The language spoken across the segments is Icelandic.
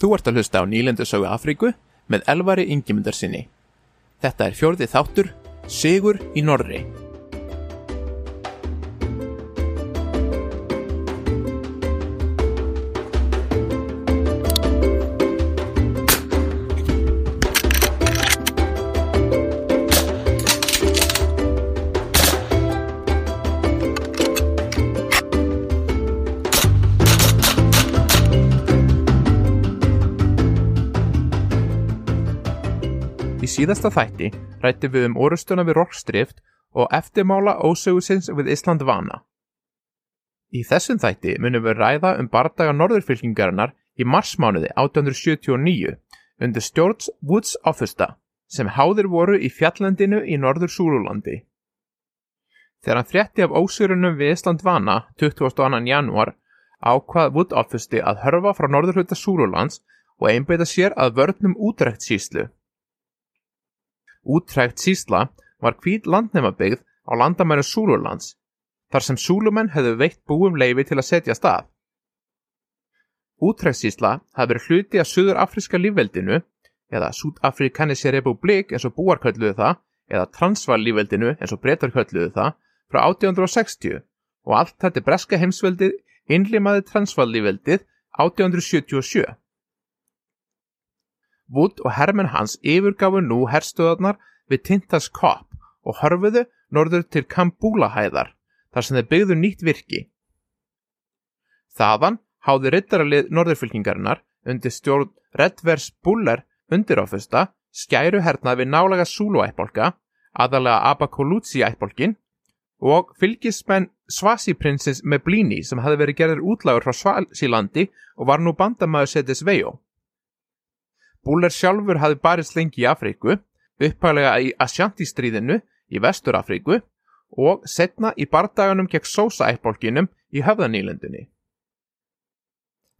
Þú ert að hlusta á nýlendu sögu Afríku með elvari yngjumundar sinni. Þetta er fjórði þáttur, Sigur í Norri. Síðasta þætti rættum við um orustuna við Rockstrift og eftirmála ósögusins við Ísland vana. Í þessum þætti munum við ræða um bardaga norðurfylkingarinnar í marsmánuði 1879 undir stjórns Woods Offusta sem háðir voru í fjallendinu í norður Súlulandi. Þegar hann frétti af ósögurunum við Ísland vana 22. janúar ákvað Wood Offusti að hörfa frá norðurhluta Súlulands og einbeita sér að vörnum útrækt síslu. Útrækt sísla var hvít landnemabyggð á landamæru Súlulands, þar sem Súlumenn hefðu veitt búum leifi til að setja stað. Útrækt sísla hafði verið hluti af Suður Afríska lífveldinu, eða Súdafrikanissi republik eins og búar kölluðu það, eða Transvaal lífveldinu eins og breytar kölluðu það, frá 1860 og allt þetta breska heimsveldið innlimaði Transvaal lífveldið 1877. Wood og hermenn hans yfirgafu nú herstöðarnar við Tintas Kopp og hörfuðu norður til Kambúlahæðar þar sem þeir byggðu nýtt virki. Þaðan háði rittaralið norðurfylkingarinnar undir stjórn Redvers Buller undiráfusta skæru hernað við nálega Súluættbólka, aðalega Abakolútsi ættbólkin og fylgismenn Svasi-prinsins með blíni sem hafi verið gerðir útlagur frá Svalsílandi og var nú bandamæður setis vegjó. Búler sjálfur hafi barist lengi í Afríku, upphæglega í Ashanti-stríðinu í Vestur Afríku og setna í bardaganum gegn Sosa-ættbólkinum í höfðanílendunni.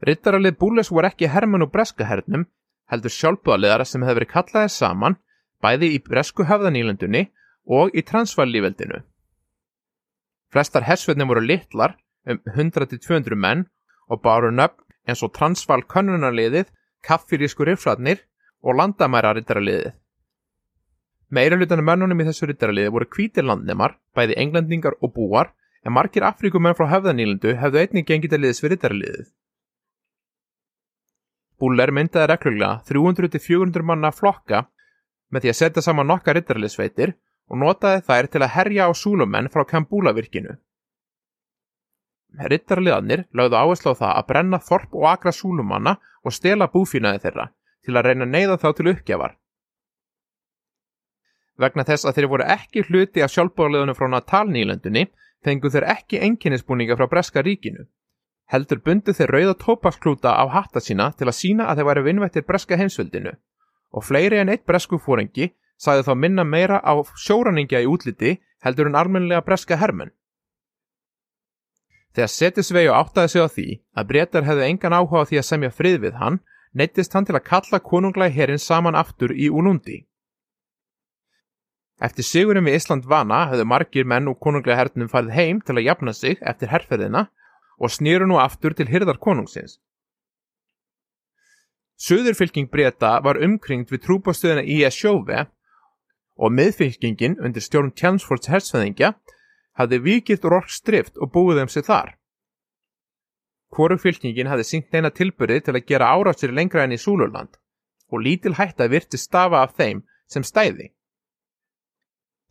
Rittaralið Búlers voru ekki hermun og breska hernum, heldur sjálfbúðaliðara sem hefði verið kallaðið saman bæði í bresku höfðanílendunni og í transfallíveldinu. Flestar hersveitnum voru litlar um 100-200 menn og báru nöfn eins og transfall könnunarliðið kaffirísku rifslatnir og landamæra rittaraliðið. Meira hlutan af mönnunum í þessu rittaraliði voru hvítir landnemar, bæði englendingar og búar, en margir Afríkumenn frá höfðanílindu hefðu einnig gengið til liðs við rittaraliðið. Búler myndaði reglulega 300-400 manna flokka með því að setja saman nokka rittaraliðsveitir og notaði þær til að herja á súlumenn frá Kambúlavirkinu. Rittaraliðanir lögðu áherslu á það að brenna þorp og akra súlumanna og stela búfínaði þeirra til að reyna neyða þá til uppgjafar. Vegna þess að þeir voru ekki hluti af sjálfbóðleðunum frá Natalnýlendunni fengu þeir ekki enginnisbúninga frá Breska ríkinu. Heldur bundu þeir rauða tópaksklúta á hatta sína til að sína að þeir væri vinnvættir Breska heimsveldinu og fleiri en eitt bresku fórengi sagði þá minna meira á sjóraningja í útliti heldur en almenlega Breska hermenn. Þegar Setisvegu áttaði sig á því að breytar hefðu engan áhuga á því að semja frið við hann, neittist hann til að kalla konunglega herin saman aftur í Unundi. Eftir sigurum við Ísland vana höfðu margir menn og konunglega hernum farið heim til að jafna sig eftir herrferðina og snýru nú aftur til hyrðar konungsins. Suðurfylking breyta var umkringt við trúbástöðuna í Esjóve og miðfylkingin undir stjórn Tjansfords hersfæðingja hafði vikilt Rockstrift og búið um sig þar. Hvoru fylkingin hafði syngt eina tilbyrði til að gera árásir lengra enn í Súlurland og lítil hætta virti stafa af þeim sem stæði.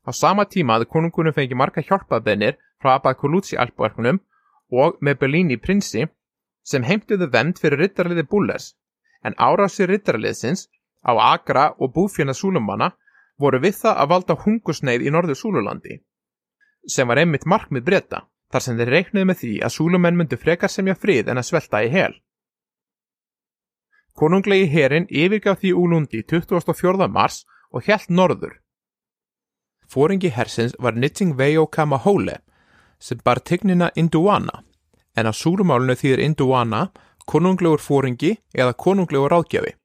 Á sama tíma hafði konungunum fengið marga hjálpaðbennir frá Abba Kolútsi alpverkunum og með Bellini prinsi sem heimtuðu vend fyrir rittarliði Búles en árásir rittarliðsins á Agra og búfjana Súlumanna voru við það að valda hungusneið í norður Súlulandi sem var einmitt markmið breyta, þar sem þeir reiknuði með því að súlumenn myndu frekar semja frið en að svelta í hel. Konunglegi herin yfirgaf því úlundi 24. mars og helt norður. Fóringi hersins var Nittingveyo Kamahole sem bar tignina Induana, en á súlumálunu þýðir Induana konunglegur fóringi eða konunglegur ráðgjafi.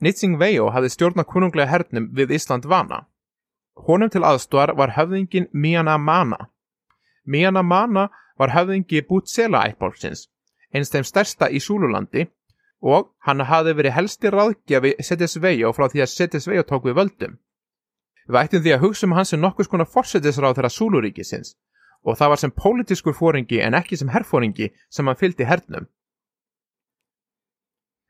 Nittingveyo hafði stjórna konunglega hernum við Ísland vana. Honum til aðstóðar var höfðingin Miana Mana. Miana Mana var höfðingi Bútsela ættbólksins, eins þeim stærsta í Súlulandi og hann hafði verið helsti ráðgjafi Setisvejo frá því að Setisvejo tók við völdum. Við ættum því að hugsa um hans sem nokkus konar fórsetisráð þeirra Súluríkisins og það var sem pólitískur fóringi en ekki sem herfóringi sem hann fylgdi hernum.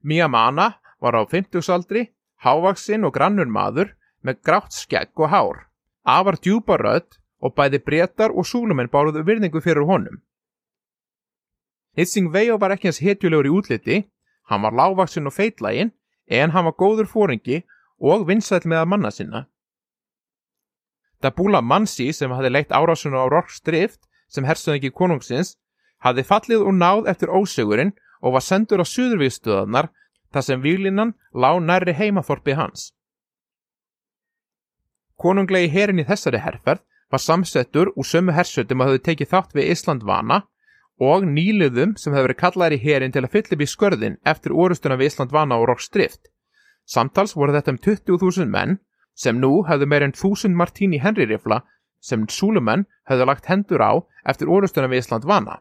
Miyamana var á 50-saldri, hávaksinn og grannur maður með grátt skegg og hár, afar djúpa rödd og bæði breytar og súlumenn báruðu virðingu fyrir honum. Hitsing Vejo var ekki hans hetjulegur í útliti, hann var lágvaksinn og feitlægin en hann var góður fóringi og vinsætt með að manna sinna. Dabula Mansi sem hafði leitt árásuna á Rorkstrift sem hersöðingi konungsins hafði fallið og náð eftir ósögurinn og var sendur á suðurvíðstöðanar þar sem výlinan lág nærri heimaþorpi hans. Konunglegi herin í þessari herrferð var samsettur úr sömu hersöldum að hafði tekið þátt við Ísland vana og nýliðum sem hefði verið kallaðir í herin til að fylla upp í skörðin eftir orustuna við Ísland vana og Rorkstrift. Samtals voru þetta um 20.000 menn sem nú hefðu meir en þúsund Martíni Henry rifla sem Súlumenn hefðu lagt hendur á eftir orustuna við Ísland vana.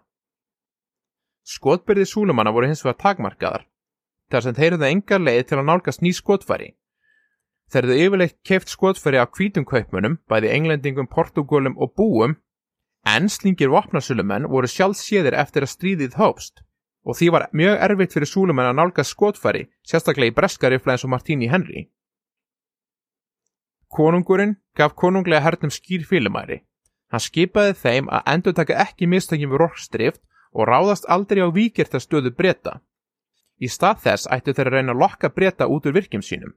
Skotbyrði Súlumanna voru hins vegar takmarkaðar, þar sem þeir hefðu enga leið til að nálgast ný skotfæri. Þeir hefðu yfirleitt keift skotfæri á kvítum kaupmunum, bæði englendingum, portugólum og búum, en slingir vopnarsulumenn voru sjálf séðir eftir að stríðið hópst og því var mjög erfitt fyrir Súlumenn að nálgast skotfæri, sérstaklega í breskarifla eins og Martíni Henry. Konungurinn gaf konunglega hernum skýr fylgumæri. Hann skipaði þeim að endur taka ekki mistökjum við rorkstrift og ráðast aldrei á víkirta stöðu breyta. Í stað þess ættu þeir að reyna að lokka breyta út úr virkjum sínum.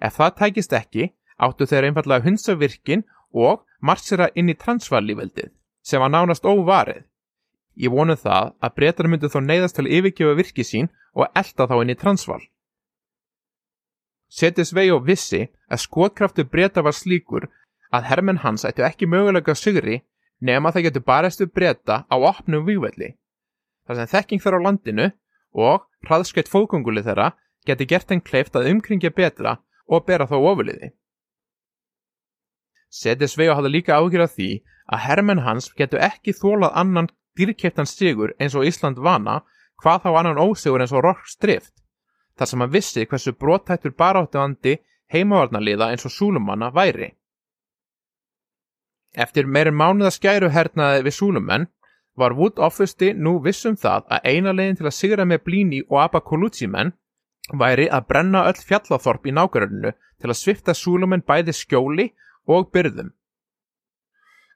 Ef það tækist ekki, áttu þeir einfallega hunsa virkin og margsera inn í transvarlíveldið, sem var nánast óvarið. Ég vonu það að breytar myndu þá neyðast til yfirgefa virki sín og elda þá inn í transval. Setis vei og vissi að skotkraftu breyta var slíkur að hermenn hans ættu ekki mögulega sigri nema það getur barastu breyta á opnum vývelli. Það sem þekking þar á landinu og hraðskeitt fókunguli þeirra geti gert einn kleift að umkringja betra og bera þá ofurliði. Setis vei og hafði líka ágjörð því að hermenn hans getur ekki þólað annan dýrkeiptan sigur eins og Ísland vana hvað þá annan ósigur eins og Rork strift þar sem hann vissi hversu brotættur baráttuandi heimavarnaliða eins og Súlumanna væri. Eftir meirin mánuða skæru hernaði við Súlumenn var Wood Office nú vissum það að eina leginn til að sigra með Blíni og Abakolútsi menn væri að brenna öll fjallathorp í nákvæðinu til að svifta Súlumenn bæði skjóli og byrðum.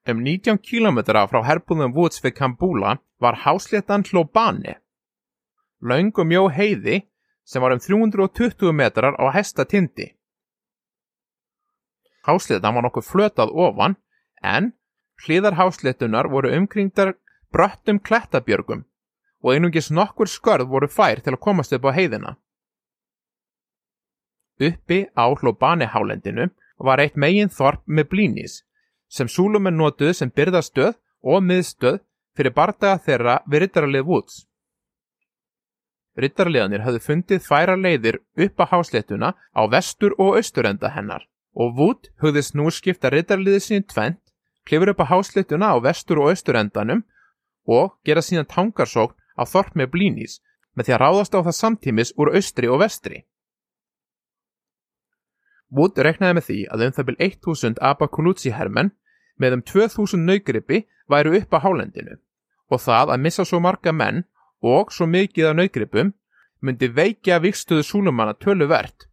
Um 19 kílometra frá herbúðum Woods við Kambúla var hásléttan Hlóbani. Laung og mjó heiði sem var um 320 metrar á hesta tindi. Hásliðan var nokkuð flötað ofan en hliðar hásliðunar voru umkringdar bröttum klettabjörgum og einungis nokkur skörð voru fær til að komast upp á heiðina. Uppi á hlóbani hálendinu var eitt megin þorp með blínís sem súlumenn notuð sem byrðastöð og miðstöð fyrir bardaga þeirra við rittaralið Woods. Rittarleganir hafði fundið færa leiðir upp á hásléttuna á vestur og austurenda hennar og Wood hugðist nú skipta rittarliðið sín tvent, klifur upp á hásléttuna á vestur og austurendanum og gera síðan tangarsókn á þorp með blínís með því að ráðast á það samtímis úr austri og vestri. Wood reknaði með því að um það byrj 1000 Abakulutsi hermenn með um 2000 naugrippi væru upp á hálendinu og það að missa svo marga menn og svo mikið af naugripum myndi veikja vikstöðu Súlumanna tölu verðt.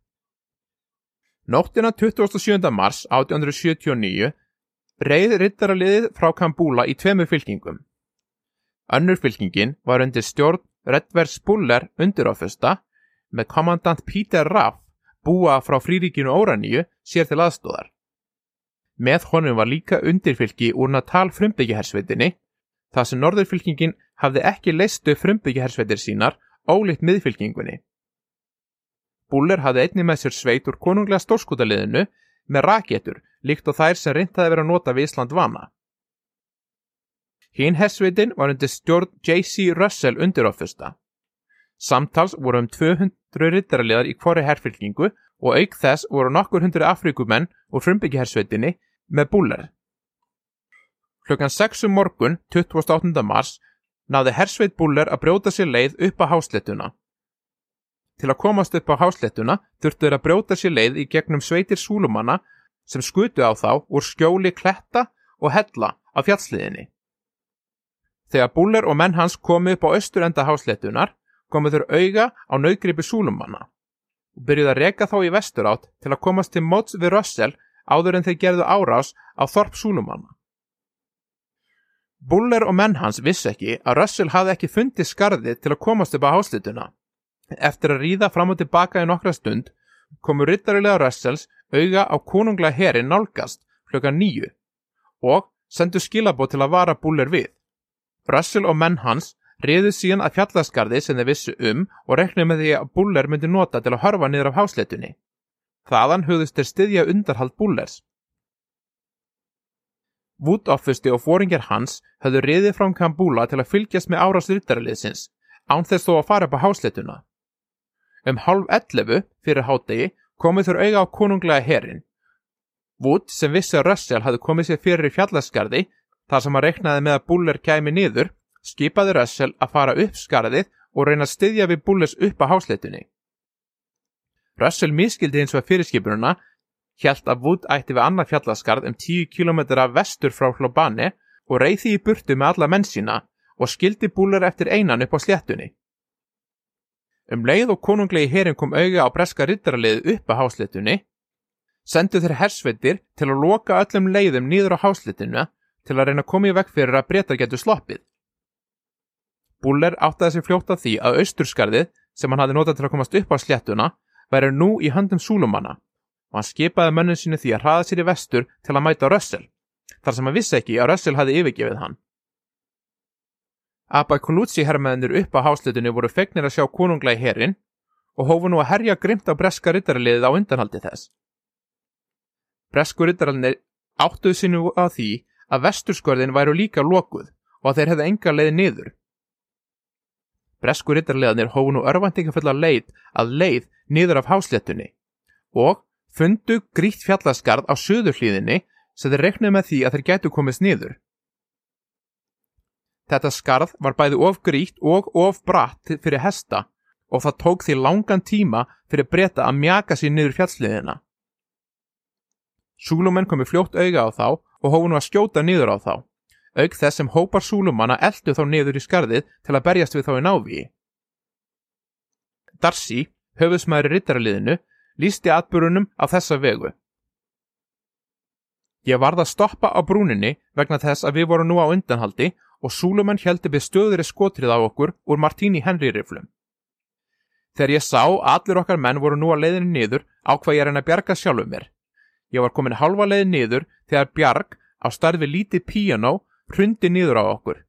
Nóttina 27. mars 1879 reyði rittaraliðið frá Kambúla í tveimu fylkingum. Önnur fylkingin var undir stjórn Redvers Buller undiráfesta með kommandant Peter Raff búa frá fríríkinu Óraníu sér til aðstóðar. Með honum var líka undirfylki úr Natal frumbyggihersveitinni Það sem norðurfylkingin hafði ekki leistu frumbyggjahersveitir sínar ólíkt miðfylkingunni. Búller hafði einni með sér sveit úr konunglega stórskútaliðinu með raketur líkt á þær sem reyndaði verið að nota við Ísland vana. Hinn hersveitin var undir stjórn J.C. Russell undiróffusta. Samtals voru um 200 rittaraliðar í hvori herrfylkingu og auk þess voru nokkur hundru Afrikumenn úr frumbyggjahersveitinni með búller. Klukkan 6 um morgun, 28. mars, náði hersveit búller að brjóta sér leið upp á háslettuna. Til að komast upp á háslettuna þurftu þeir að brjóta sér leið í gegnum sveitir súlumanna sem skutu á þá úr skjóli kletta og hella á fjallsliðinni. Þegar Búller og menn hans komu upp á austur enda háslettunar komu þeir auga á naugripi súlumanna og byrjuði að reka þá í vestur átt til að komast til móts við Russell áður en þeir gerðu árás á Þorp súlumanna. Buller og menn hans vissi ekki að Russell hafði ekki fundið skarði til að komast upp á háslituna. Eftir að ríða fram og tilbaka í nokkra stund komu rittarilega Russells auga á konunglega herin nálgast klukka nýju og sendu skilabót til að vara Buller við. Russell og menn hans riðu síðan að fjallaskarði sem þeir vissu um og reknuði með því að Buller myndi nota til að horfa niður af háslitunni. Þaðan hugðist þeir styðja undarhald Bullers. Wood-offisti og fóringar hans höfðu riðið frá Kambúla til að fylgjast með árás ryttaraliðsins, án þess þó að fara upp á hásletuna. Um halv 11 fyrir hádegi komið þurr auga á konunglega herin. Wood, sem vissi að Russell hafði komið sér fyrir í fjallaskarði, þar sem að reknaði með að Buller kæmi niður, skipaði Russell að fara upp skarðið og reyna að styðja við Bullers upp á hásletunni. Russell miskildi eins og fyrirskipununa hjælt að Wood ætti við annað fjallaskarð um 10 km vestur frá Hlobani og reyði í burtu með alla menn sína og skildi búlar eftir einan upp á sléttunni. Um leið og konunglegi herin kom auga á breska rittaralið upp á hásléttunni, sendu þeir hersveitir til að loka öllum leiðum nýður á hásléttinu til að reyna að koma í vekk fyrir að breyta getur sloppið. Búler áttaði sér fljóta því að austurskarðið sem hann hafi notað til að komast upp á sléttuna væri nú í handum súlumanna og hann skipaði mönnum sínu því að hraða sér í vestur til að mæta Russell, þar sem hann vissi ekki að Russell hafi yfirgefið hann. Abba Colucci herrmeðinir upp á háslutunni voru fegnir að sjá konungla í herin og hófu nú að herja grimt á breska rittaraliðið á undanhaldi þess. Bresku rittaraliðinir áttuðu sinu að því að vesturskorðin væru líka lokuð og að þeir hefði enga leiði niður. Bresku rittaraliðinir hófu nú örvæntingafulla leið að leið niður af háslutunni og fundu grítt fjallaskarð á söður hlýðinni sem þeir reknuð með því að þeir gætu komist niður. Þetta skarð var bæði of grítt og of bratt fyrir hesta og það tók því langan tíma fyrir breyta að mjaka sér niður fjallsliðina. Súlumenn komi fljótt auga á þá og hófu nú að skjóta niður á þá, aug þess sem hópar súlumanna eldu þá niður í skarðið til að berjast við þá í návíi. Darcy, höfusmaður í rittaraliðinu, lísti atbyrunum á þessa vegu. Ég varð að stoppa á brúninni vegna þess að við vorum nú á undanhaldi og Súlumann heldi við stöðri skotrið á okkur úr Martini Henry riflum. Þegar ég sá allir okkar menn voru nú að leiðinni niður á hvað ég er en að bjarga sjálfu mér. Ég var komin halva leiðin niður þegar bjarg á starfi lítið píjano hrundi niður á okkur.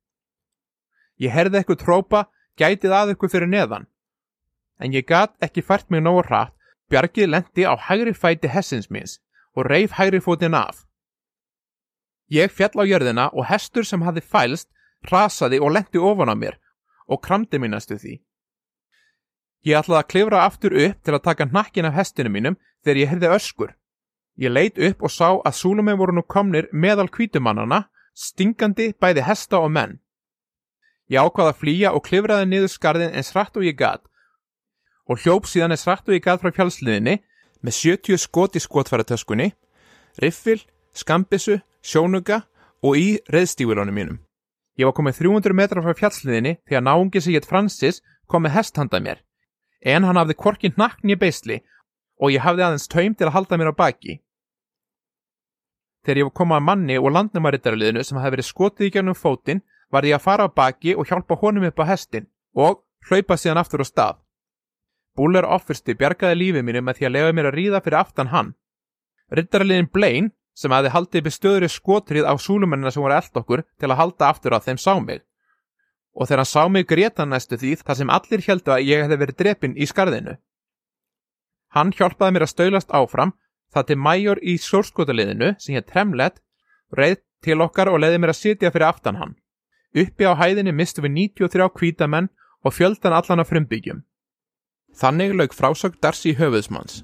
Ég herði eitthvað trópa gætið að ykkur fyrir neðan. En ég gat ekki fært mig nógu hratt Bjargið lendi á hægri fæti hessins minns og reif hægri fótinn af. Ég fjall á jörðina og hestur sem hafi fælst rasaði og lendi ofan á mér og kramdi mínastu því. Ég ætlaði að klifra aftur upp til að taka nakkin af hestinu mínum þegar ég heyrði öskur. Ég leit upp og sá að súluminn voru nú komnir meðal kvítumannana, stingandi bæði hesta og menn. Ég ákvaði að flýja og klifraði niður skarðin eins rætt og ég gatt og hljóp síðan eins rætt og ég gæð frá fjálsliðinni með 70 skot í skotfæratöskunni, riffil, skambissu, sjónuga og í reðstífilónum mínum. Ég var komið 300 metra frá fjallsliðinni þegar náungi sig eitt Francis kom með hest handað mér, en hann hafði korkin nakkni beisli og ég hafði aðeins taum til að halda mér á baki. Þegar ég komað að manni og landnumarittaraliðinu sem hefði verið skotið í gegnum fótinn var ég að fara á baki og hjálpa honum upp á hestin og hlaupa síðan aftur á stað. Búller offersti bjargaði lífið mínu með því að lega mér að ríða fyrir aftan hann. Rittaraliðin Blaine, sem aði haldið bestöðri skotrið á súlumennina sem voru eld okkur til að halda aftur á þeim sá mig. Og þegar hann sá mig greita næstu því þar sem allir heldu að ég hefði verið drepinn í skarðinu. Hann hjálpaði mér að stöylast áfram það til mæjor í sórskotaliðinu sem hér tremlet reið til okkar og leiði mér að sitja fyrir aftan hann. Uppi á hæðinni mistu við 93 kvítamenn og fjöldan allan af frumbyggjum. Þannig lauk frásögn Darcy höfuðsmanns.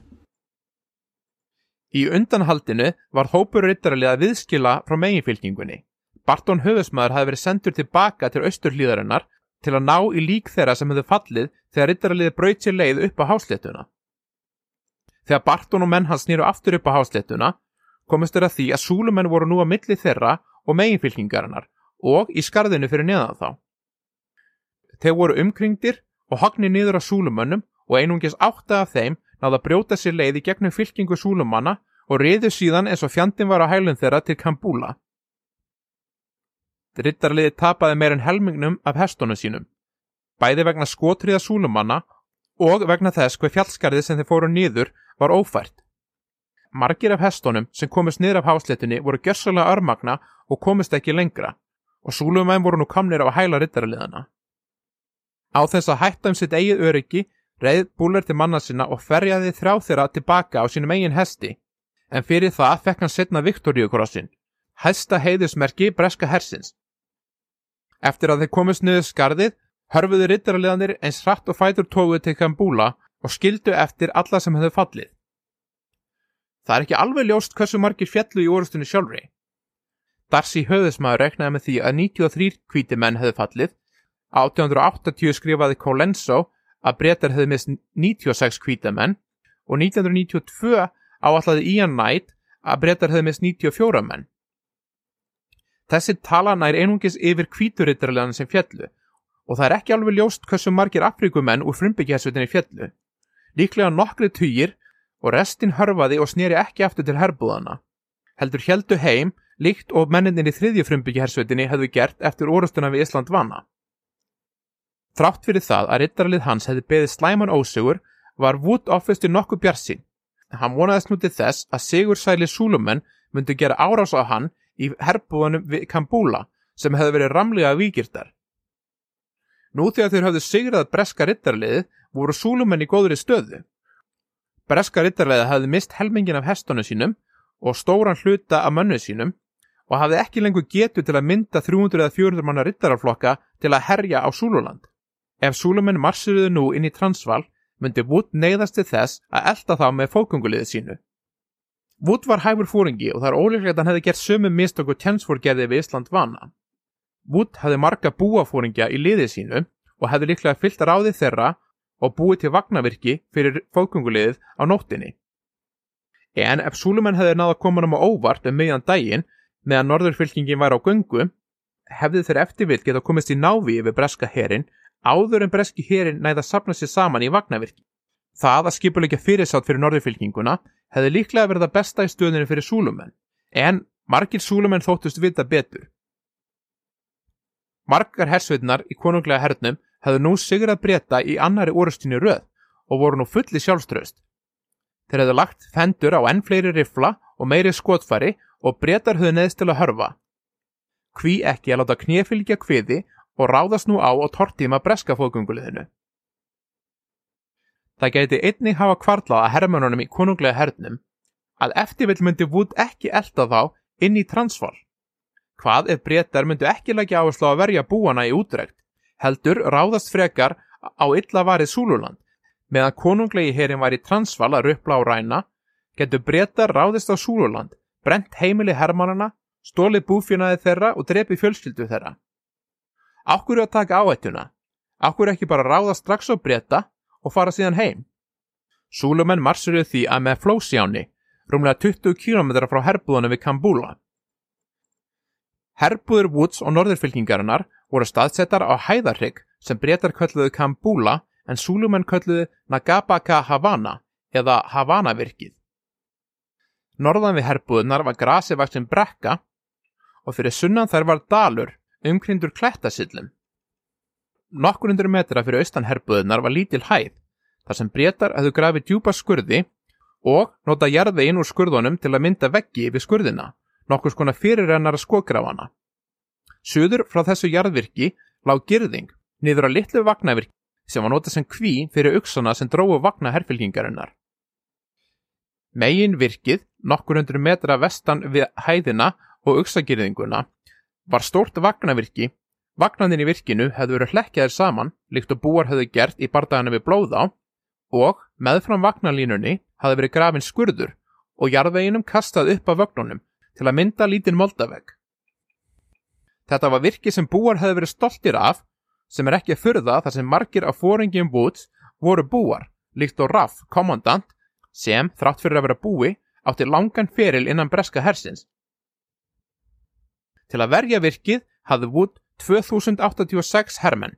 Í undanhaldinu var hópur rittaraliða viðskila frá meginfylkingunni. Barton höfuðsmaður hafi verið sendur tilbaka til austurhlýðarinnar til að ná í lík þeirra sem hefðu fallið þegar rittaraliði braut sér leið upp á hásléttuna. Þegar Barton og menn hans snýru aftur upp á hásléttuna komist þeirra því að súlumenn voru nú að milli þeirra og meginfylkingarinnar og í skarðinu fyrir neðan þá. Þeir voru umkringdir og hagni niður á súlumönnum og einungis átta af þeim náða brjóta sér leið í gegnum fylkingu súlumanna og riðu síðan eins og fjandin var á hælun þeirra til Kambúla. Rittarliði tapaði meir en helmingnum af hestunum sínum, bæði vegna skotriða súlumanna og vegna þess hver fjallskarði sem þeir fóru nýður var ófært. Margir af hestunum sem komist niður af hásletinni voru gössalega örmagna og komist ekki lengra og súlumæn voru nú kamnir á hæla rittarliðana. Á þess að hætta um sitt eigið öryggi reið búlar til manna sinna og ferjaði þrjá þeirra tilbaka á sínum eigin hesti en fyrir það fekk hann setna Viktoríukrossin, hæsta heiðusmerki breska hersins. Eftir að þeir komist niður skarðið, hörfuðu rittaraliðanir eins hratt og fætur tóguð til Kambúla og skildu eftir alla sem hefðu fallið. Það er ekki alveg ljóst hversu margir fjallu í orðstunni sjálfri. Darcy höfðismæður reknaði með því að 93 kvíti menn hefðu fallið, 1880 skrifaði Colenso að breytar hefðu mist 96 kvíta menn og 1992 áallaði Ian Knight að breytar hefðu mist 94 menn. Þessi tala nær einungis yfir kvíturittarlegan sem fjallu og það er ekki alveg ljóst hversu margir Afrikumenn úr frumbyggjaðsveitinni fjallu. Líklega nokkri týjir og restin hörfaði og snýri ekki aftur til herbúðana. Heldur heldu heim líkt og menninni í þriðju frumbyggjaðsveitinni hefðu gert eftir orustuna við Ísland vana. Trátt fyrir það að rittarlið hans hefði beðið slæman ósugur var Office til nokkuð bjarsinn. Hann vonaðist nútið þess að Sigur Sæli Súlumenn myndi gera árás á hann í herbúðanum við Kambúla sem hefði verið ramlega vikirtar. Nú þegar þeir hafðu sigrað breska rittarliði voru súlumenn í góðri stöðu. Breska rittarliði hafði mist helmingin af hestunum sínum og stóran hluta af mönnu sínum og hafði ekki lengur getu til að mynda 300 eða 400 manna rittaraflokka til að herja á Súluland. Ef súlumenn marsiruðu nú inn í Transval myndi Wood neyðast til þess að elda þá með fókunguliðið sínu. Wood var hæfur fóringi og það er óleiklegt að hann hefði gert sömu mistök og Tjensford gerði við Ísland vana. Wood hefði marga búafóringja í liðið sínu og hefði líklega fyllt ráði þeirra og búið til vagnavirki fyrir fókunguliðið á nóttinni. En ef Súlumenn hefði náða komanum á óvart um meðan daginn meðan norðurfylkingin væri á gungu, hefði þeir eftirvilt geta komist í návi yfir breska herin áður en breski herin næða að sapna sér saman í vagnavirki. Það að skipulegja fyrirsátt fyrir norðurfylkinguna hefði líklega verið það besta í stöðinu fyrir súlumenn, en margir súlumenn þóttust vita betur. Margar hersveitnar í konunglega hernum hefðu nú sigrað breyta í annari orustinni röð og voru nú fulli sjálfströst. Þeir hefðu lagt fendur á enn fleiri rifla og meiri skotfari og breytar höfðu neðst til að hörfa. Hví ekki að láta knifilgja kviði og ráðast nú á og tortíma breska fókunguliðinu. Það geti einnig hafa kvarlað að hermönunum í konunglega hernum að eftirvill myndi Wood ekki elda þá inn í transval. Hvað ef breytar myndu ekki leggja áherslu að verja búana í útrekt, heldur ráðast frekar á illa varið Súluland, meðan konunglegi herin var í transval að röpla á ræna, getur breytar ráðist á Súluland, brent heimili hermannana, stólið búfjörnaði þeirra og drepi fjölskyldu þeirra. Akkur er að taka áættuna? Akkur ekki bara ráða strax á breyta og fara síðan heim. Súlumenn marsuruð því að með flósjáni, rúmlega 20 km frá herbúðunum við Kambúla. Herbúður Woods og norðurfylkingarinnar voru staðsettar á hæðarrygg sem breytar kölluðu Kambúla en Súlumenn kölluðu Nagabaka Havana eða Havanavirkið. Norðan við herbúðunar var grasi vaksinn brekka og fyrir sunnan þær var dalur umkrindur klættasillum. Nokkur undir metra fyrir austan herbúðunar var lítil hæð, þar sem breytar hefðu grafið djúpa skurði og nota jarðvegin úr skurðunum til að mynda veggi við skurðina, nokkur skona fyrirrennara skografana. Suður frá þessu jarðvirki lág girðing niður á litlu vagnavirki sem var nota sem kví fyrir auksana sem dróðu vagna herfylgingarinnar. Megin virkið, nokkur undir metra vestan við hæðina og auksagirðinguna, var stort vagnavirki Vagnandin í virkinu hefðu verið hlekkjaðir saman líkt og búar hefðu gert í bardagana við blóða og meðfram vagnalínunni hafði verið grafin skurður og jarðveginum kastað upp af vagnunum til að mynda lítinn moldavegg. Þetta var virki sem búar hefðu verið stoltir af sem er ekki að fyrða þar sem margir af fóringjum Woods voru búar, líkt og Raff, kommandant, sem, þrátt fyrir að vera búi, átti langan feril innan breska hersins. Til að verja virkið hafði Wood 2086 hermenn.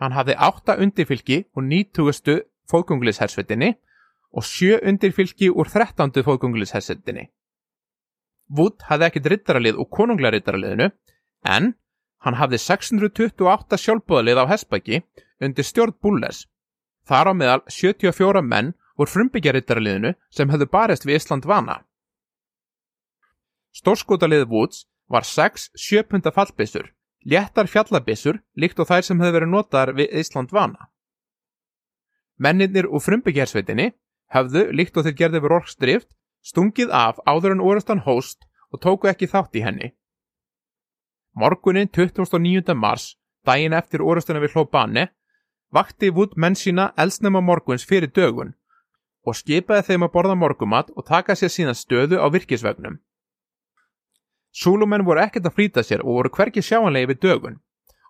Hann hafði 8 undirfylki og 90. fóðgunglishersvetinni og 7 undirfylki úr 13. fóðgunglishersvetinni. Wood hafði ekkit rittaralið og konunglarittaraliðinu en hann hafði 628 sjálfbúðalið á Hesbæki undir stjórn Búles. Þar á meðal 74 menn úr frumbyggjarittaraliðinu sem hefðu barist við Ísland vana. Stórskotalið Woods var 6 sjöpunda fallbissur, léttar fjallabissur líkt og þær sem hefðu verið notaðar við Ísland vana. Menninir úr frumbyggjarsveitinni hefðu, líkt og þeir gerði við Rorkstrift, stungið af áður en orðastan hóst og tóku ekki þátt í henni. Morgunin 29. mars, daginn eftir orðastana við Hlóbani, vakti Wood menn sína elsnema morguns fyrir dögun og skipaði þeim að borða morgumat og taka sér sína stöðu á virkisvegnum. Súlumenn voru ekkert að flýta sér og voru hverki sjáanlegi við dögun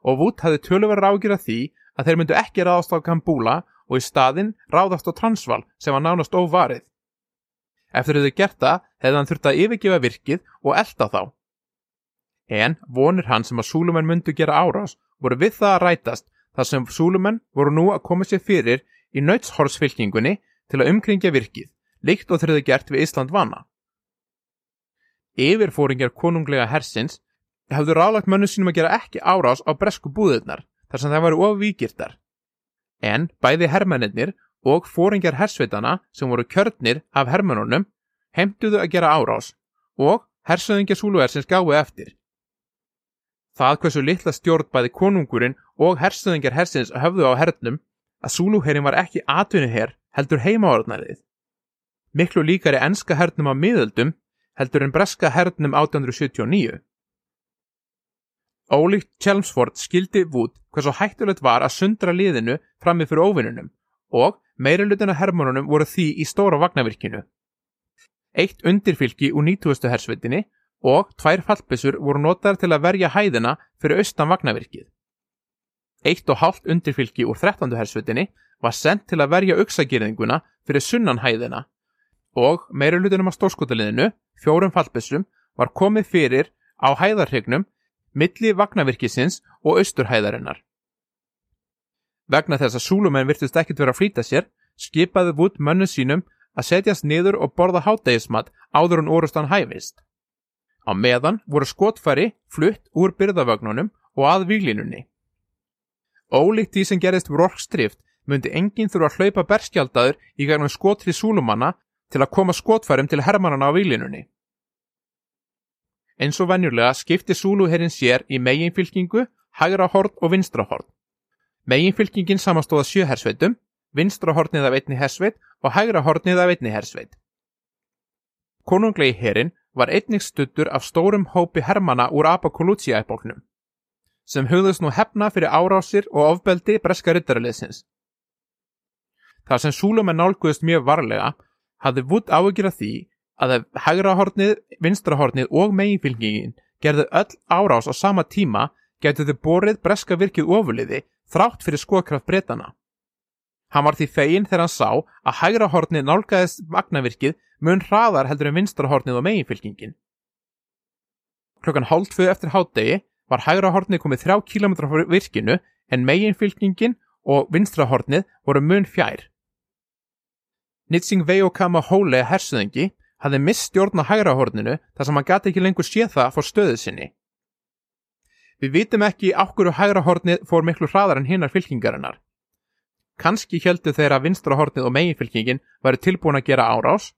og Wood hafði töluverð ráðgjur að því að þeir myndu ekki ráðast á Kambúla og í staðinn ráðast á Transval sem var nánast óvarið. Eftir þau gert það hefði hann þurft að yfirgefa virkið og elda þá. En vonir hann sem að Súlumenn myndu gera árás voru við það að rætast þar sem Súlumenn voru nú að koma sér fyrir í nöytshorfsfylkingunni til að umkringja virkið, líkt og þeirðu gert við Ísland vana. Yfirfóringar konunglega hersins hafðu ráðlagt mönnu sínum að gera ekki árás á bresku búðurnar þar sem það varu ofvíkirtar. En bæði hermennir og fóringar hersveitana sem voru kjörnir af hermennunum heimtuðu að gera árás og hersöðingja súluhersins gáðu eftir. Það hversu litla stjórn bæði konungurinn og hersöðingjar hersins höfðu á hernum að súluherin var ekki atvinnuher heldur heimaordnarið. Miklu líkari enska hernum á miðöldum heldur en breska hernum 1879. Ólíkt Chelmsford skildi Wood hversu hættulegt var að sundra liðinu frammi fyrir óvinnunum og meira lutina hermónunum voru því í stóra vagnavirkinu. Eitt undirfylki úr 90. hersveitinni og tvær fallbissur voru notaðar til að verja hæðina fyrir austan vagnavirkið. Eitt og hálft undirfylki úr 13. hersveitinni var sendt til að verja auksagirðinguna fyrir sunnan hæðina og meira lutinum á stórskotaliðinu, fjórum fallbissum, var komið fyrir á hæðarhegnum milli vagnavirkisins og austurhæðarinnar. Vegna þess að súlumenn virtust ekkert vera að flýta sér, skipaði Wood mönnu sínum að setjast niður og borða hátægismat áður en orustan hæfist. Á meðan voru skotfæri flutt úr byrðavögnunum og að výlinunni. Ólíkt því sem gerist við Rorkstrift myndi enginn þurfa að hlaupa berskjaldadur í gegnum skotri súlumanna til að koma skotfærum til hermannana á výlinunni. Eins og venjulega skipti súluherrin sér í meginfylkingu, hægra horn og vinstra horn. Meginfylkingin samastóða sjö hersveitum, vinstra hornið af einni hersveit og hægra hornið af einni hersveit. Konunglegi herrin var einnig stuttur af stórum hópi hermana úr Apokolútsja-epoknum, sem hugðust nú hefna fyrir árásir og ofbeldi breska rittaraliðsins. Þar sem Súlumenn nálguðist mjög varlega, hafði Wood áhugir af því að ef hægrahornið, vinstrahornið og meginfylgingin gerðu öll árás á sama tíma getur þau borið breska virkið ofurliði þrátt fyrir skokraft breytana. Hann var því fegin þegar hann sá að hægrahornið nálgæðist magnavirkið mun hraðar heldur en vinstrahornið og meginfylgingin. Klokkan hálf tvö eftir hátdegi var hægrahornið komið þrjá kílometra frá virkinu en meginfylgingin og vinstrahornið voru mun fjær. Nitsing Veokama Hóle hersöðingi hafði mist stjórn á hægrahorninu þar sem hann gati ekki lengur séð það fór stöðu sinni. Við vitum ekki ákveður hægrahornið fór miklu hraðar en hinnar fylkingarinnar. Kanski heldu þeir að vinstrahornið og meginfylkingin væri tilbúin að gera árás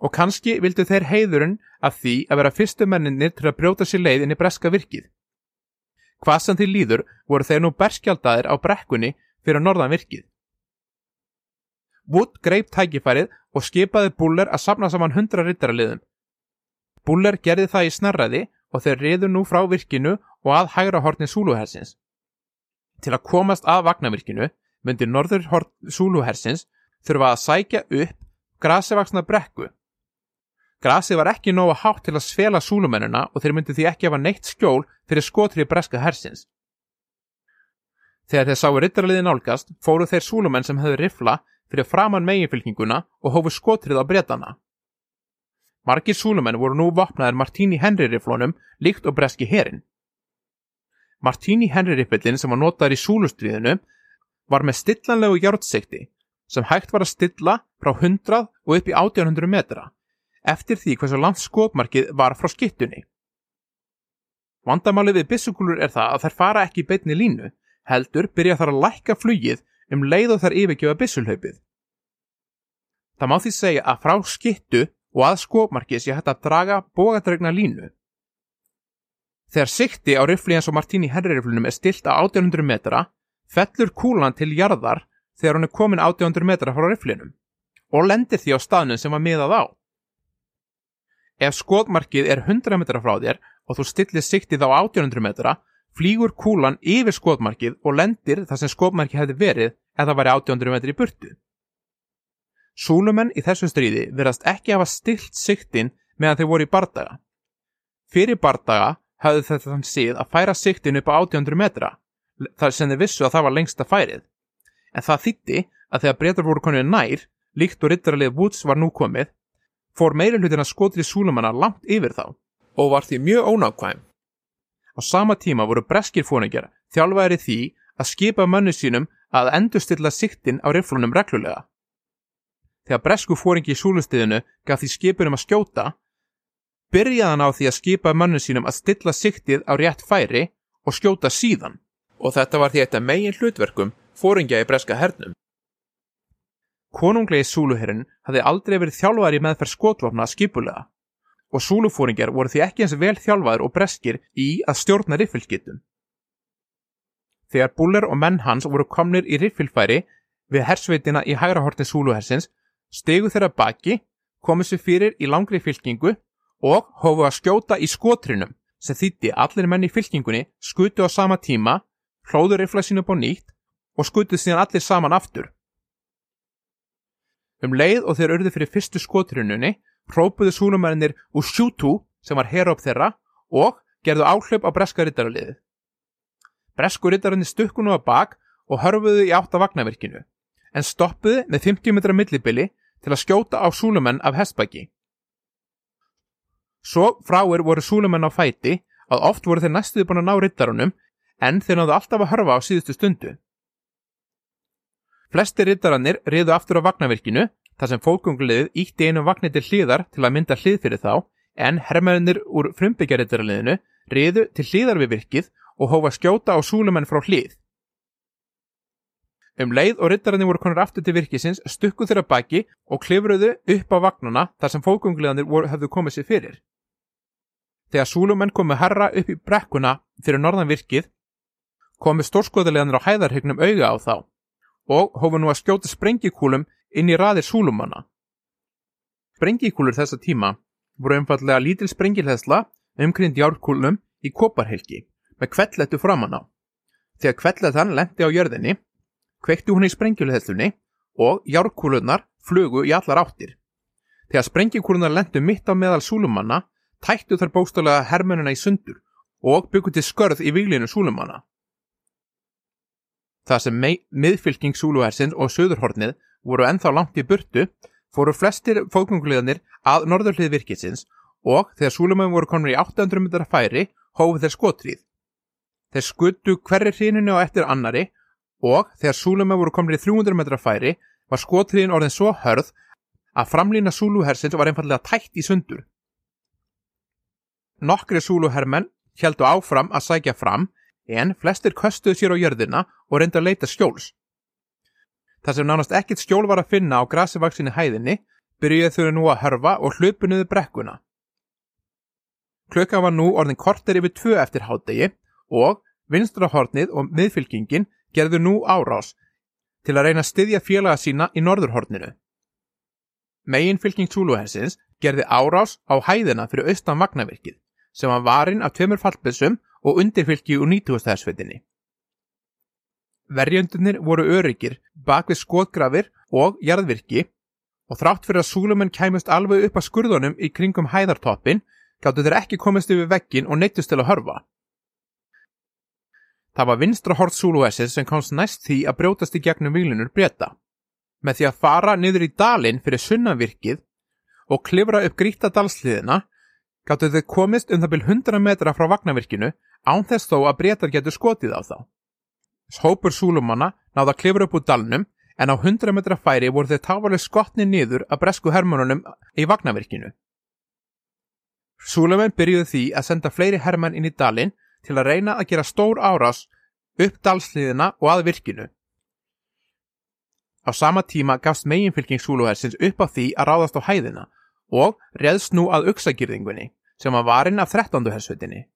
og kannski vildu þeir heiðurinn af því að vera fyrstu menninir til að brjóta sér leið inn í breska virkið. Hvað sem því líður voru þeir nú berskjaldadir á brekkunni fyrir norðan virkið. Wood greip tækifærið og skipaði Buller að safna saman hundra rittaraliðum. Buller gerði það í snarraði og þeir riðu nú frá virkinu og að hægra hortni Súluhersins. Til að komast að vagnavirkinu myndi norður hort Súluhersins þurfa að sækja upp grasivaksna brekku. Grasi var ekki nógu hátt til að svela súlumennina og þeir myndi því ekki hafa neitt skjól fyrir skotrið breska hersins. Þegar þeir sáu rittaraliði nálgast, fóru þeir súlumenn sem hefðu rifla fyrir framann meginfylkinguna og hófu skotrið á bretana. Margir súlumenn voru nú vopnaðir Martini Henry riflunum líkt og breski herin. Martini Henry riflin sem var notaður í súlustriðinu var með stillanlegu hjártsikti sem hægt var að stilla frá 100 og upp í 1800 metra eftir því hversu langt skotmarkið var frá skittunni. Vandamálið við bissukúlur er það að þær fara ekki í beitni línu, heldur byrja þar að lækka flugið um leið og þær yfirgjöfa bissulhaupið. Það má því segja að frá skittu og að skotmarkið sé hægt að draga bógadregna línu. Þegar sikti á rifli eins og Martini herririflunum er stilt á 1800 metra, fellur kúlan til jarðar þegar hún er komin 800 metra frá riflinum og lendir því á staðnum sem var miðað á. Ef skotmarkið er 100 metra frá þér og þú stillir siktið á 800 metra, flýgur kúlan yfir skotmarkið og lendir þar sem skotmarkið hefði verið ef það væri 800 metri í burtu. Súlumenn í þessu stríði verðast ekki hafa stilt siktin meðan þeir voru í bardaga. Fyrir bardaga hafði þetta þann síð að færa siktin upp á 800 metra, þar sem þeir vissu að það var lengsta færið en það þýtti að þegar breytar voru konið nær, líkt og rittaralið Woods var nú komið, fór meira hlutin að skotri súlumanna langt yfir þá og var því mjög ónákvæm. Á sama tíma voru breskir fóringjar þjálfæri því að skipa mönnu sínum að endurstilla siktin á riflunum reglulega. Þegar bresku fóringi í súlustiðinu gaf því skipunum að skjóta, byrjaðan á því að skipa mönnu sínum að stilla siktið á rétt færi og skjóta síðan. Og þetta var því þetta megin hlutverkum fóringja í breska hernum. Konunglegi Súluherrin hafði aldrei verið þjálfaður í meðferð skotvapna skipulega og Súlufóringjar voru því ekki eins vel þjálfaður og breskir í að stjórna riffilskittum. Þegar Buller og menn hans voru komnir í riffilfæri við hersveitina í hægra hortin Súluhersins stegu þeirra baki, komið sér fyrir í langri fylkingu og hófu að skjóta í skotrinum sem þýtti allir menn í fylkingunni skutu á sama tíma, hlóður riffla sín upp á nýtt og skutuð síðan allir saman aftur. Um leið og þeir örðu fyrir fyrstu skotrununni hrópuðu súnumærinir úr sjútú sem var heróp þeirra og gerðu áhlaup á breska rittaraliðið. Bresku rittarinni stukkunu á bak og hörfuðu í átt af vagnavirkinu en stoppuðu með 50 metra millibili til að skjóta á súnumenn af hestbæki. Svo fráir voru súnumenn á fæti að oft voru þeir næstuði búin að ná rittarunum en þeir náðu alltaf að hörfa á síðustu stundu. Flesti rittarannir riðu aftur á vagnavirkinu þar sem fólkungliðið ítti einu vagnir til hliðar til að mynda hlið fyrir þá en herrmæðunir úr frumbyggjarittaraliðinu riðu til hliðar við virkið og hófa skjóta á súlumenn frá hlið. Um leið og rittarannir voru konur aftur til virkisins stukku þeirra baki og klifruðu upp á vagnuna þar sem fólkungliðanir hefðu komið sér fyrir. Þegar súlumenn komu herra upp í brekkuna fyrir norðan virkið komu stórskoðuleganir á hæðarhegnum auga á þá og hófu nú að skjóta sprengikúlum inn í raðir súlumanna. Sprengikúlur þessa tíma voru einfallega lítil sprengilhæsla umkrynd járkúlum í koparhelgi með kvellettu framann á. Þegar kvelletan lendi á jörðinni, kvekti hún í sprengilhæslunni og járkúlunar flugu í allar áttir. Þegar sprengikúlunar lendu mitt á meðal súlumanna, tættu þar bóstálega hermennina í sundur og byggu til skörð í výlinu súlumanna. Það sem miðfylking Súluhersins og Suðurhornið voru ennþá langt í burtu fóru flestir fólkunguleganir að norðurlið virkisins og þegar Súlumenn voru konur í 800 metrar færi hófu þeir skotrið. Þeir skuttu hverri hríninu á eftir annari og þegar Súlumenn voru konur í 300 metrar færi var skotriðin orðin svo hörð að framlýna Súluhersins var einfallega tætt í sundur. Nokkri Súluhermenn heldu áfram að sækja fram en flestir köstuðu sér á jörðina og reyndu að leita skjóls. Það sem nánast ekkit skjól var að finna á grasivaksinni hæðinni byrjuði þau nú að hörfa og hlupunuðu brekkuna. Klukka var nú orðin korter yfir tvö eftir hátdegi og vinstrahornið og miðfylkingin gerðu nú árás til að reyna að styðja félaga sína í norðurhorninu. Megin fylking Súluhersins gerði árás á hæðina fyrir austan vagnavirkið sem var varin af tveimur fallbissum og undirfylki úr 90. hersveitinni. Verjöndunir voru öryggir bak við skotgrafir og jarðvirki og þrátt fyrir að súlumenn kæmust alveg upp að skurðunum í kringum hæðartoppin gáttu þeir ekki komist yfir veggin og neittust til að hörfa. Það var vinstra hort Súluhessið sem komst næst því að brjótast í gegnum výlunur breyta. Með því að fara niður í dalinn fyrir sunnavirkið og klifra upp gríta dalsliðina gáttu þau komist um það byrj 100 metra frá vagnavirkinu án þess þó að breytar getur skotið á þá. Hópur Súlumanna náða að klifra upp úr dalnum en á 100 metra færi voru þeir táfarlega skotni niður að bresku hermönunum í vagnavirkinu. Súlumenn byrjuði því að senda fleiri hermenn inn í dalinn til að reyna að gera stór árás upp dalsliðina og að virkinu. Á sama tíma gafst meginfylking Súluhersins upp á því að ráðast á hæðina og reðst nú að uksagýrðingunni sem var varinn af 13. hersveitinni.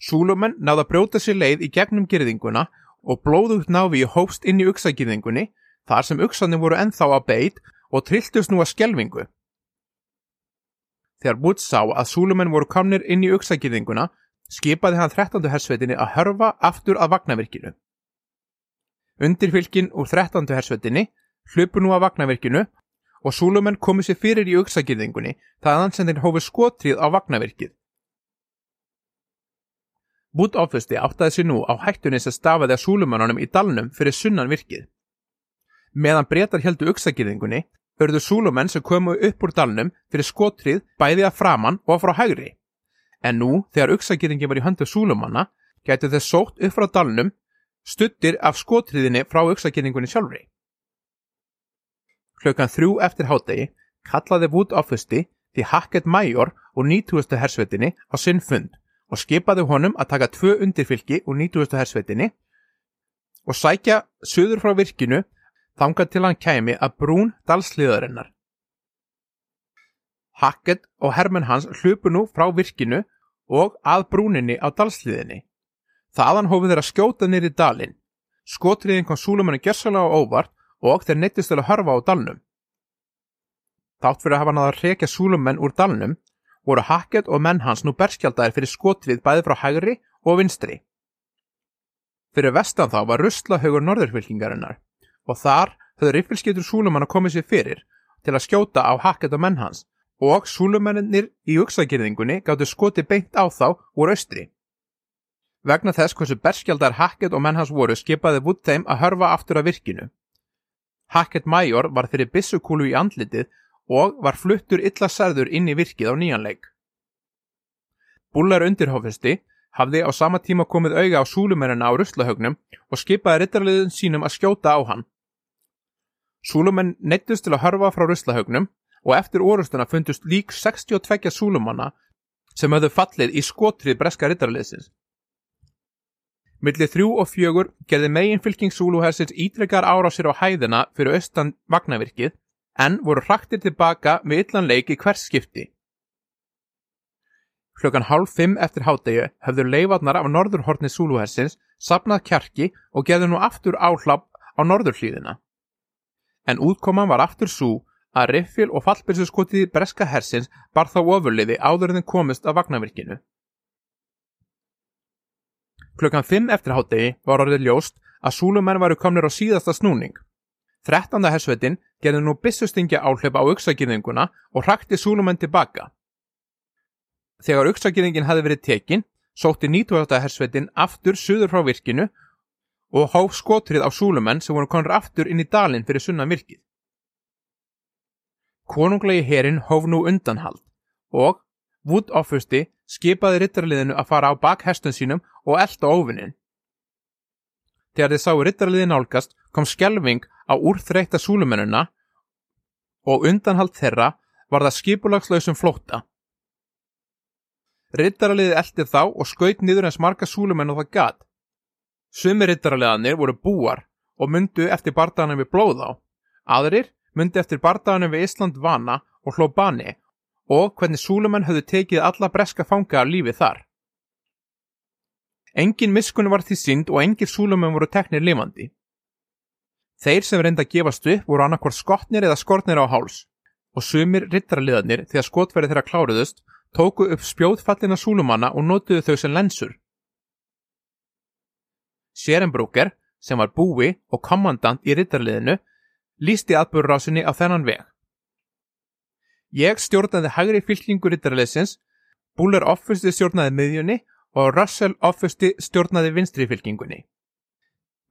Súlumenn náða brjóta sér leið í gegnum gyrðinguna og blóðugt návi hófst inn í uksagýrðingunni þar sem uksanir voru enþá að beit og trilltust nú að skjelvingu. Þegar Woods sá að Súlumenn voru komnir inn í uksagýrðinguna skipaði hann 13. hersveitinni að hörfa aftur að vagnavirkinu. Undirfylkin úr 13. hersveitinni hlupu nú að vagnavirkinu og Súlumenn komið sér fyrir í auksagirðingunni það að hann sendir hófið skotrið á vagnavirkið. Bút áfusti áttaði sér nú á hættunni sem stafaði að Súlumannunum í dalnum fyrir sunnan virkið. Meðan breytar heldu auksagirðingunni örðu Súlumenn sem komu upp úr dalnum fyrir skotrið bæði að framann og frá hægri. En nú, þegar auksagirðingi var í höndu Súlumanna, gæti þess sótt upp frá dalnum stuttir af skotriðinni frá auksagirðingunni sjálfri. Klukkan þrjú eftir hádegi kallaði Wood offisti því Hackett Major og 90. hersveitinni á sinn fund og skipaði honum að taka tvö undirfylki úr 90. hersveitinni og sækja söður frá virkinu þangað til hann kæmi að brún dalsliðarinnar. Hackett og hermenn hans hlupu nú frá virkinu og að brúninni á dalsliðinni. Þaðan hófið þeirra skjóta nýri dalinn. Skotriðin kom Súlumanni gersalega á óvart og þeir neittist til að hörfa á dalnum. Þátt fyrir að hafa náða að reykja súlumenn úr dalnum voru Hackett og menn hans nú berskjaldæðir fyrir skotrið bæði frá hægri og vinstri. Fyrir vestan þá var russlahaugur norðurfylkingarinnar og þar höfðu riffilskeitur súlumann að komið sér fyrir til að skjóta á Hackett og menn hans og súlumennir í uksagirðingunni gáttu skoti beint á þá úr austri. Vegna þess hversu berskjaldar Hackett og menn hans voru skipaði Wood þeim að hörfa aftur að virkinu. Hackett Major var fyrir bissukúlu í andlitið og var fluttur illa særður inn í virkið á nýjanleik. Bullar undirhófisti hafði á sama tíma komið auga á súlumennina á ruslahögnum og skipaði rittarliðin sínum að skjóta á hann. Súlumenn neittust til að hörfa frá ruslahögnum og eftir orustuna fundust lík 62 súlumanna sem höfðu fallið í skotrið breska rittarliðsins. Millir þrjú og fjögur gerði megin fylking Súluhersins ítrekkar árásir á hæðina fyrir austan vagnavirkið en voru hraktir tilbaka með illan leik í hvers skipti. Klukkan hálf fimm eftir hádegi höfður leifarnar af norðurhorni Súluhersins sapnað kjarki og gerði nú aftur áhlapp á norðurhlýðina. En útkoman var aftur svo að riffil og fallbyrsuskotið breska hersins bar þá ofurliði áður en komist af vagnavirkinu. Klukkan 5 eftir hátegi var orðið ljóst að súlumenn varu komnir á síðasta snúning. 13. hersveitin gerði nú bissustingja áhlaup á auksagirðinguna og hrakti súlumenn tilbaka. Þegar auksagirðingin hafi verið tekin, sótti 19. hersveitin aftur suður frá virkinu og hóf skotrið á súlumenn sem voru konur aftur inn í dalinn fyrir sunnan virkið. Konunglegi herin hóf nú undanhald og Wood offusti skipaði rittarliðinu að fara á bak hestun sínum og elda óvinnin. Þegar þið sáu rittarliðin nálgast kom skjelving á úrþreikta súlumennuna og undanhald þeirra var það skipulagslausum flótta. Rittarliðið eldi þá og skaut niður eins marga súlumenn og það gat. Sumi rittarliðanir voru búar og myndu eftir bardaganum við blóð á. Aðrir myndi eftir bardaganum við Ísland vana og hló bani og hvernig Súlumenn höfðu tekið alla breska fanga af lífi þar. Engin miskunni var því synd og engir Súlumenn voru teknir lifandi. Þeir sem reynda að gefast upp voru annarkvort skotnir eða skortnir á háls og sumir rittaraliðarnir þegar skotverði þeirra kláruðust tóku upp spjóðfallina Súlumanna og notuðu þau sem lensur. Sjerenbrúker, sem var búi og kommandant í rittarliðinu, lísti atbúrrásinni á þennan veg. Ég stjórnaði hægri fylkingur rittarleysins, Búlar Office stjórnaði miðjunni og Russell offusti stjórnaði vinstri fylkingunni.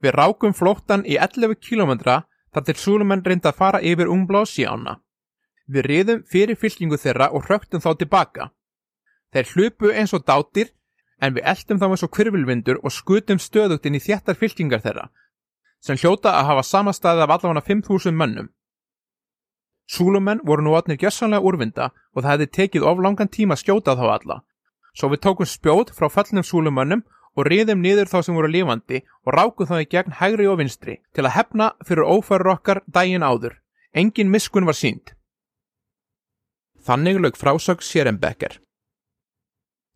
Við rákum flóttan í 11 km þar til Súlumenn reyndi að fara yfir umblósi ána. Við riðum fyrir fylkingu þeirra og hröktum þá tilbaka. Þeir hlupu eins og dátir en við eldum þá eins og kvirvilvindur og skutum stöðugt inn í þjættar fylkingar þeirra sem hljóta að hafa samastæði af allavega 5.000 mönnum. Súlumenn voru nú átnir gjössanlega úrvinda og það hefði tekið of langan tíma að skjóta þá alla. Svo við tókum spjót frá fallnum súlumönnum og riðum niður þá sem voru lifandi og rákum þá í gegn hægri og vinstri til að hefna fyrir ófærur okkar daginn áður. Engin miskun var sínd. Þannig lög frásög Sjerenbecker.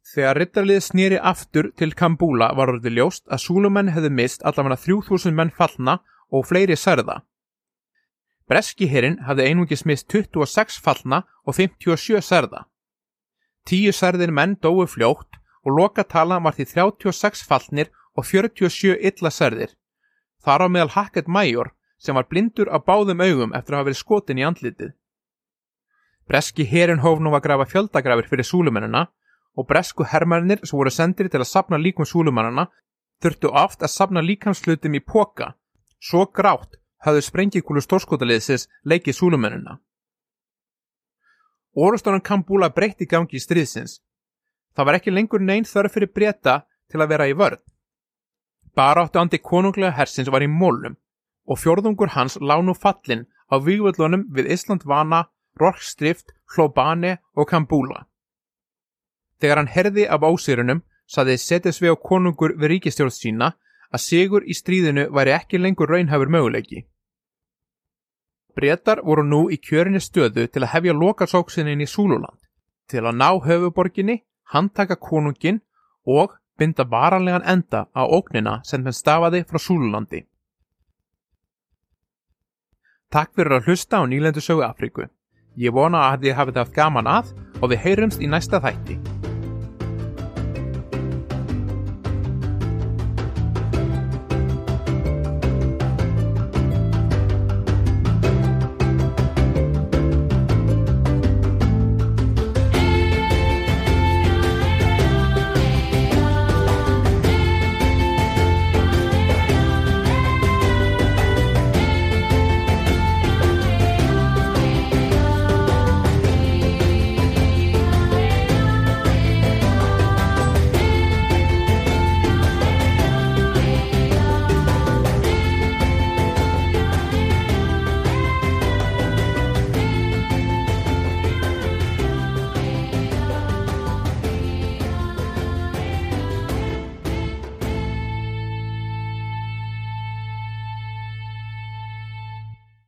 Þegar rittarlið snýri aftur til Kambúla var orðið ljóst að súlumenn hefðu mist allavega 3000 menn fallna og fleiri særða. Breskiherrin hafði einungis mist 26 fallna og 57 særða. Tíu særðir menn dói fljótt og lokatala var því 36 fallnir og 47 illa særðir. Þar á meðal Hackett Major sem var blindur á báðum augum eftir að hafa verið skotin í andlitið. Breski herin hóf nú að grafa fjöldagrafir fyrir súlumennina og bresku hermennir sem voru sendir til að sapna líkum súlumennina þurftu oft að sapna líkamslutum í póka. Svo grátt hafðu sprengikúlu stórskotaliðsis leikið súlumennina. Orustónan Kambúla breytti gangi í stríðsins. Það var ekki lengur neyn þörf fyrir breyta til að vera í vörð. Bara áttu andi konunglega hersins var í mólum og fjörðungur hans lánu fallin á vývöldunum við Íslandvana, Rorkstrift, Hlóbane og Kambúla. Þegar hann herði af ásýrunum saði Setisvei og konungur við ríkistjórn sína að sigur í stríðinu væri ekki lengur raunhafur möguleiki. Bretar voru nú í kjörinni stöðu til að hefja lokasóksinni í Súluland, til að ná höfuborginni, handtaka konungin og binda varanlegan enda á óknina sem henn stafaði frá Súlulandi. Takk fyrir að hlusta á Nýlendu sögu Afríku. Ég vona að þið hafið haft gaman að og við heyrumst í næsta þætti.